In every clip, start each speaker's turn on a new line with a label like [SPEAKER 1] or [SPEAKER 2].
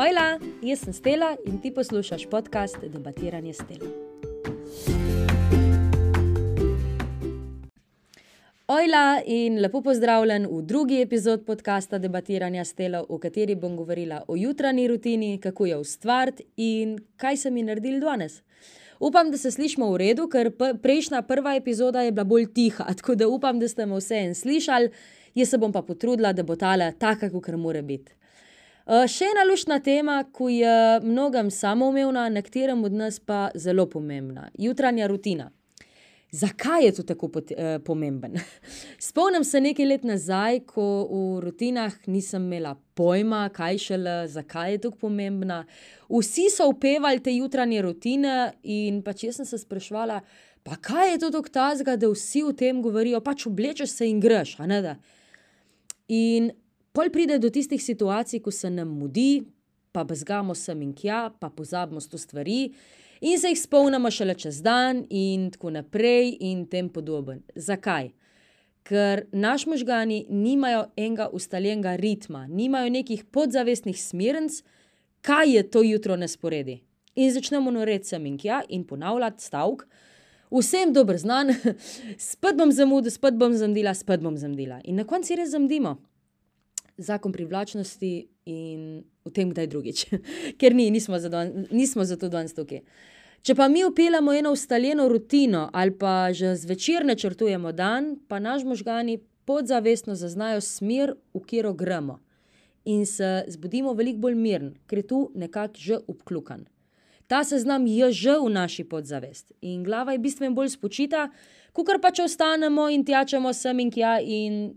[SPEAKER 1] Ojla, jaz sem Stela in ti poslušaš podcast Debatiranje Stela. Ojla in lepo pozdravljen v drugi epizodi podcasta Debatiranja Stela, v kateri bom govorila o jutranji rutini, kako jo ustvariti in kaj sem ji naredil danes. Upam, da se slišimo v redu, ker prejšnja prva epizoda je bila bolj tiha, tako da upam, da ste me vse en slišali, jaz se bom pa potrudila, da bo tale taka, kot mora biti. Uh, še ena lušna tema, ki je mnogim samoumevna, nekaterim od nas pa zelo pomembna: jutranja rutina. Zakaj je to tako uh, pomemben? Spomnim se nekaj let nazaj, ko v rutinah nisem imela pojma, kaj šele, zakaj je tako pomembna. Vsi so upevali te jutranje rutine, in pač jaz sem se sprašvala, pa kaj je to tako tazga, da vsi o tem govorijo, pač oblečeš se in greš. In Pol pride do tistih situacij, ko se nam mudi, pa bezgamo sem in tja, pa pozabimo sto stvari, in se jih spomnimo šele čez dan, in tako naprej, in tem podoben. Zakaj? Ker naš možgani nimajo enega ustaljenega ritma, nimajo nekih podzavestnih smernic, kaj je to jutro nesporedi. In začnemo noreti sem in tja in ponavljati stavek. Vsem dobro znan, spet bom zamudil, spet bom zamudila, spet bom zamudila. In na koncu res zamudimo zakon privlačnosti in v tem, kdaj drugič, ker ni, nismo, zadon, nismo zato danes tukaj. Če pa mi upeljamo eno ustaljeno rutino ali pa že zvečer načrtujemo dan, pa naš možgani podzavestno zaznajo smer, v katero gremo. In se zbudimo veliko bolj mirni, ker je tu nekako že upkljukan. Ta seznam je že v naši podzavest in glava je bistveno bolj spočita, kot pa če ostanemo in tjačemo sem in tja in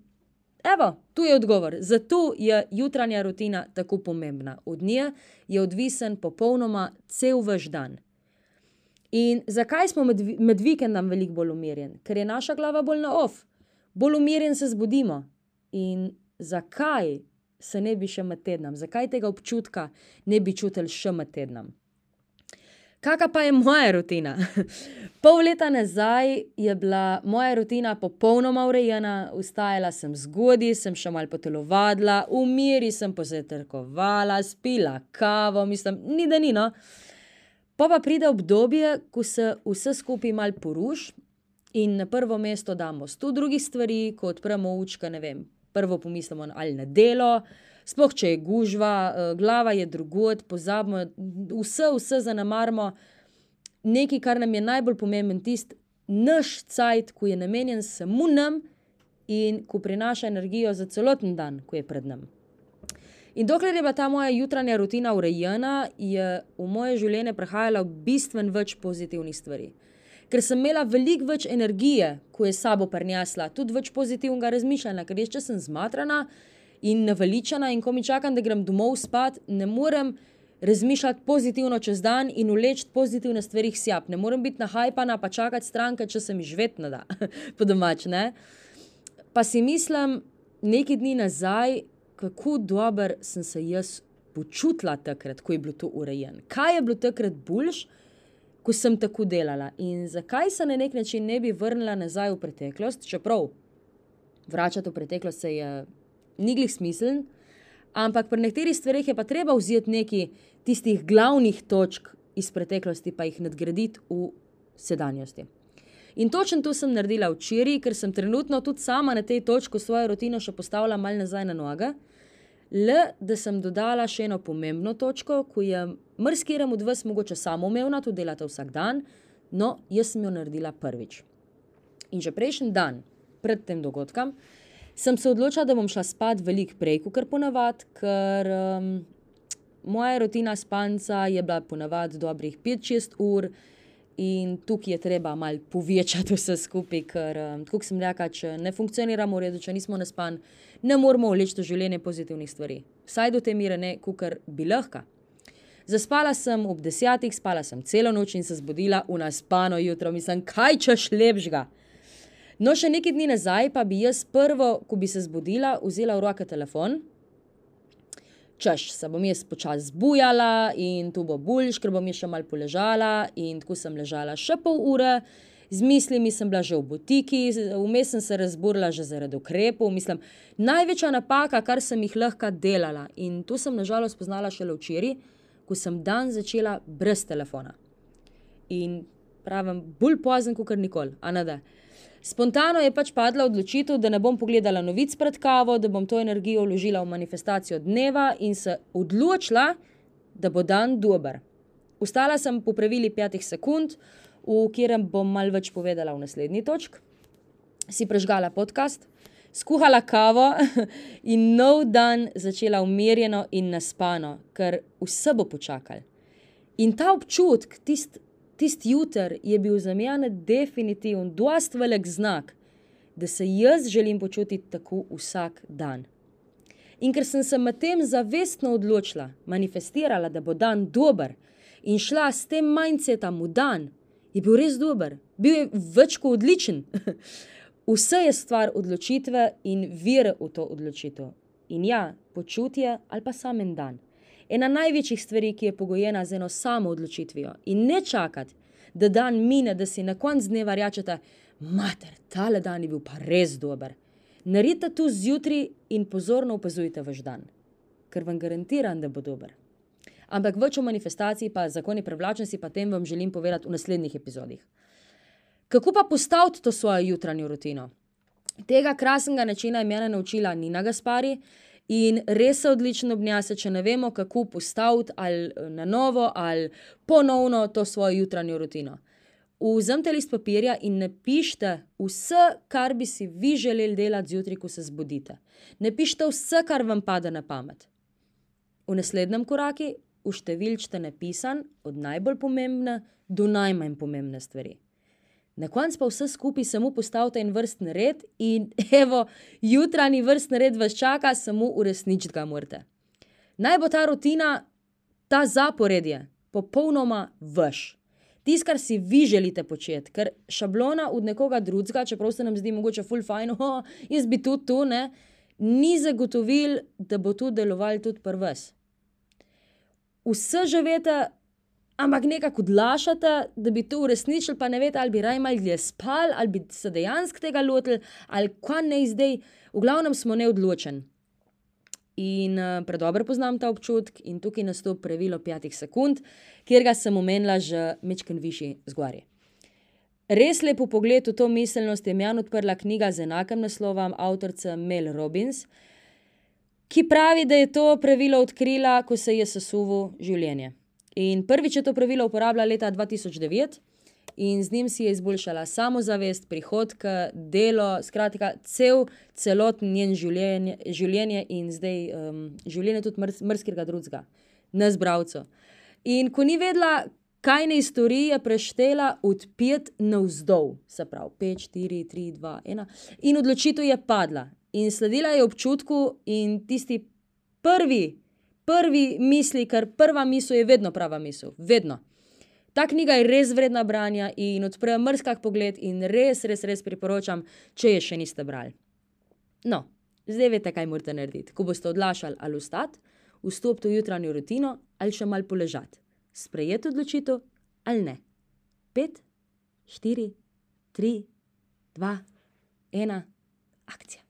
[SPEAKER 1] Evo, tu je odgovor. Zato je jutranja rutina tako pomembna. Od nje je odvisen popolnoma cel vaš dan. In zakaj smo med, med vikendom veliko bolj umirjeni? Ker je naša glava bolj na off, bolj umirjen se zbudimo. In zakaj se ne bi še med tednom, zakaj tega občutka ne bi čutili še med tednom? Kakšna pa je moja rutina? Pol leta nazaj je bila moja rutina popolnoma urejena, vstajala sem zgodaj, sem še malo potelovadila, v miri sem pozetrkovala, spila kavo, mislim, ni da ni no. Pa pa pride obdobje, ko se vse skupaj mal poruši in na prvo mesto damo sto drugih stvari, ko odpremo učka, ne vem, prvo pomislimo ali na delo. Sploh če je gužva, eh, glava je drugod, pozabimo, vse, vse zanemarimo. Nekaj, kar nam je najbolj pomemben, tisti naš cajt, ki je namenjen samo nam in ko prinaša energijo za celoten dan, ki je pred nami. In dokler je bila ta moja jutranja rutina urejena, je v moje življenje prihajalo bistveno več pozitivnih stvari. Ker sem imela veliko več energije, ko je sabo prnjasla, tudi več pozitivnega razmišljanja, ker jaz, če sem zmatrana, in naveličana, in ko mi čakam, da grem domov spat, ne morem razmišljati pozitivno čez dan in uleči pozitivne stvari sjap. Ne morem biti nahajpana, pa čakati stranke, če se mi žvetno da, po domač. Ne? Pa si mislim, nekaj dni nazaj, kako dober sem se jaz počutila takrat, ko je bilo to urejeno. Kaj je bilo takrat boljš, ko sem tako delala in zakaj se na nek način ne bi vrnila nazaj v preteklost, čeprav vračati v preteklost se je ni glih smiseln, ampak pri nekaterih stvareh je pa treba vzeti nekaj tistih glavnih točk iz preteklosti, pa jih nadgraditi v sedanjosti. In točno to sem naredila včeraj, ker sem trenutno tudi sama na tej točki svojo rutino še postavila mal nazaj na noge, le da sem dodala še eno pomembno točko, ki je mrskiram od vas mogoče samoumevna, to delate vsak dan, no, jaz sem jo naredila prvič. In že prejšnji dan, pred tem dogodkom, sem se odločila, da bom šla spat veliko prej, kot ponavadi, ker um, moja rutina spanca je bila ponavadi dobrih 5-6 ur. In tukaj je treba malo povečati vse skupaj, ker, um, kot sem rekla, če ne funkcioniramo v redu, če nismo na span, ne moramo vleči v življenje pozitivnih stvari. Vsaj do te mere ne, kot bi lahko. Zaspala sem ob desetih, spala sem celo noč in se zbudila v naspano jutro, mislim, kaj češ lepšega. No, še nekaj dni nazaj pa bi jaz prvo, ko bi se zbudila, vzela v roke telefon. Češ, se bom jaz počasi zbujala in tu bo boljš, ker bom še malo poležala. In tako sem ležala še pol ure, Z mislimi sem bila že v botiki, vmes sem se razburila že zaradi ukrepov. Mislim, največja napaka, kar sem jih lahko delala. In tu sem nažalost spoznala šele včeraj, ko sem dan začela brez telefona. In pravim, bolj pozen kot nikoli, a ne da. Spontano je pač padla odločitev, da ne bom pogledala novic pred kavo, da bom to energijo vložila v manifestacijo dneva in se odločila, da bo dan dober. Ustala sem po pravili petih sekund, v katerem bom malo več povedala v naslednji točki. Si prežgala podcast, skuhala kavo in nov dan začela umirjeno in naspano, ker vse bo počakal. In ta občutek, tisti tist jutr, je bil za mene definitiven, doast velik znak, da se jaz želim počutiti tako vsak dan. In ker sem se medtem zavestno odločila, manifestirala, da bo dan dober in šla s tem mindsetom v dan, je bil res dober, bil je več kot odličen. Vse je stvar odločitve in vire v to odločitev. In ja, počutje ali pa samen dan. Ena največjih stvari, ki je pogojena z eno samo odločitvijo in ne čakati, da dan mine, da si na koncu dneva rečete, mater, tale dan je bil pa res dober. Naredite to zjutraj in pozorno opazujte vaš dan, ker vam garantiram, da bo dober. Ampak več o manifestaciji, pa zakoni privlačnosti, pa tem vam želim povedati v naslednjih epizodih. Kako pa postaviti to svojo jutranjo rutino? Tega krasnega načina je mene naučila Nina Gaspari in res se odlično obnjase, če ne vemo, kako postaviti ali na novo ali ponovno to svojo jutranjo rutino. Vzemite list papirja in napišite vse, kar bi si vi želeli delati zjutraj, ko se zbudite. Napišite vse, kar vam pade na pamet. V naslednjem koraku uštevilčite napisan od najbolj pomembne do najmanj pomembne stvari. Na koncu pa vse skupaj samo postavite en vrstni red in evo, jutranji vrstni red vas čaka, samo uresničiti ga morate. Naj bo ta rutina, ta zaporedje, popolnoma vaš. Tisto, kar si vi želite početi, ker šablona od nekoga drugega, čeprav se nam zdi mogoče full fajn, oh, jaz bi tudi tu, ne, ni zagotovil, da bo to delovalo tudi pri vas vse že veste, ampak nekako odlašate, da bi to uresničili, pa ne veste, ali bi raje malo dlje spali, ali bi se dejansko tega lotili, ali kaj ne zdaj, v glavnem smo neodločeni. In uh, predobro poznam ta občutek, in tukaj nastopi pravilo petih sekund, kjer ga sem omenila že mečken višji zgori. Res lepo pogled v to miselnost je meni odprla knjiga z enakim naslovom avtorice Mel Robbins, ki pravi, da je to pravilo odkrila, ko se je sesulo življenje. In prvič je to pravilo uporabljala leta 2009 in z njim si je izboljšala samozavest, prihodke, delo, skratka, cel, celoten njen življenje, življenje in zdaj um, življenje tudi mrs, mrskega drugega, ne zbravca. In ko ni vedela, kaj ne istorije, preštela od pet na vzdolj, se pravi, pet, štiri, tri, dva, ena, in odločitev je padla in sledila je občutku in tisti prvi, prvi misli, ker prva misel je vedno prava misel, vedno. Ta knjiga je res vredna branja in odpre mrzkak pogled, in res, res, res priporočam, če je še niste brali. No, zdaj veste, kaj morate narediti. Ko boste odlašali ali ustati, vstopite v jutranjo rutino ali še mal poležati. Sprejeti odločitev ali ne. Pet, štiri, tri, dva, ena, akcija.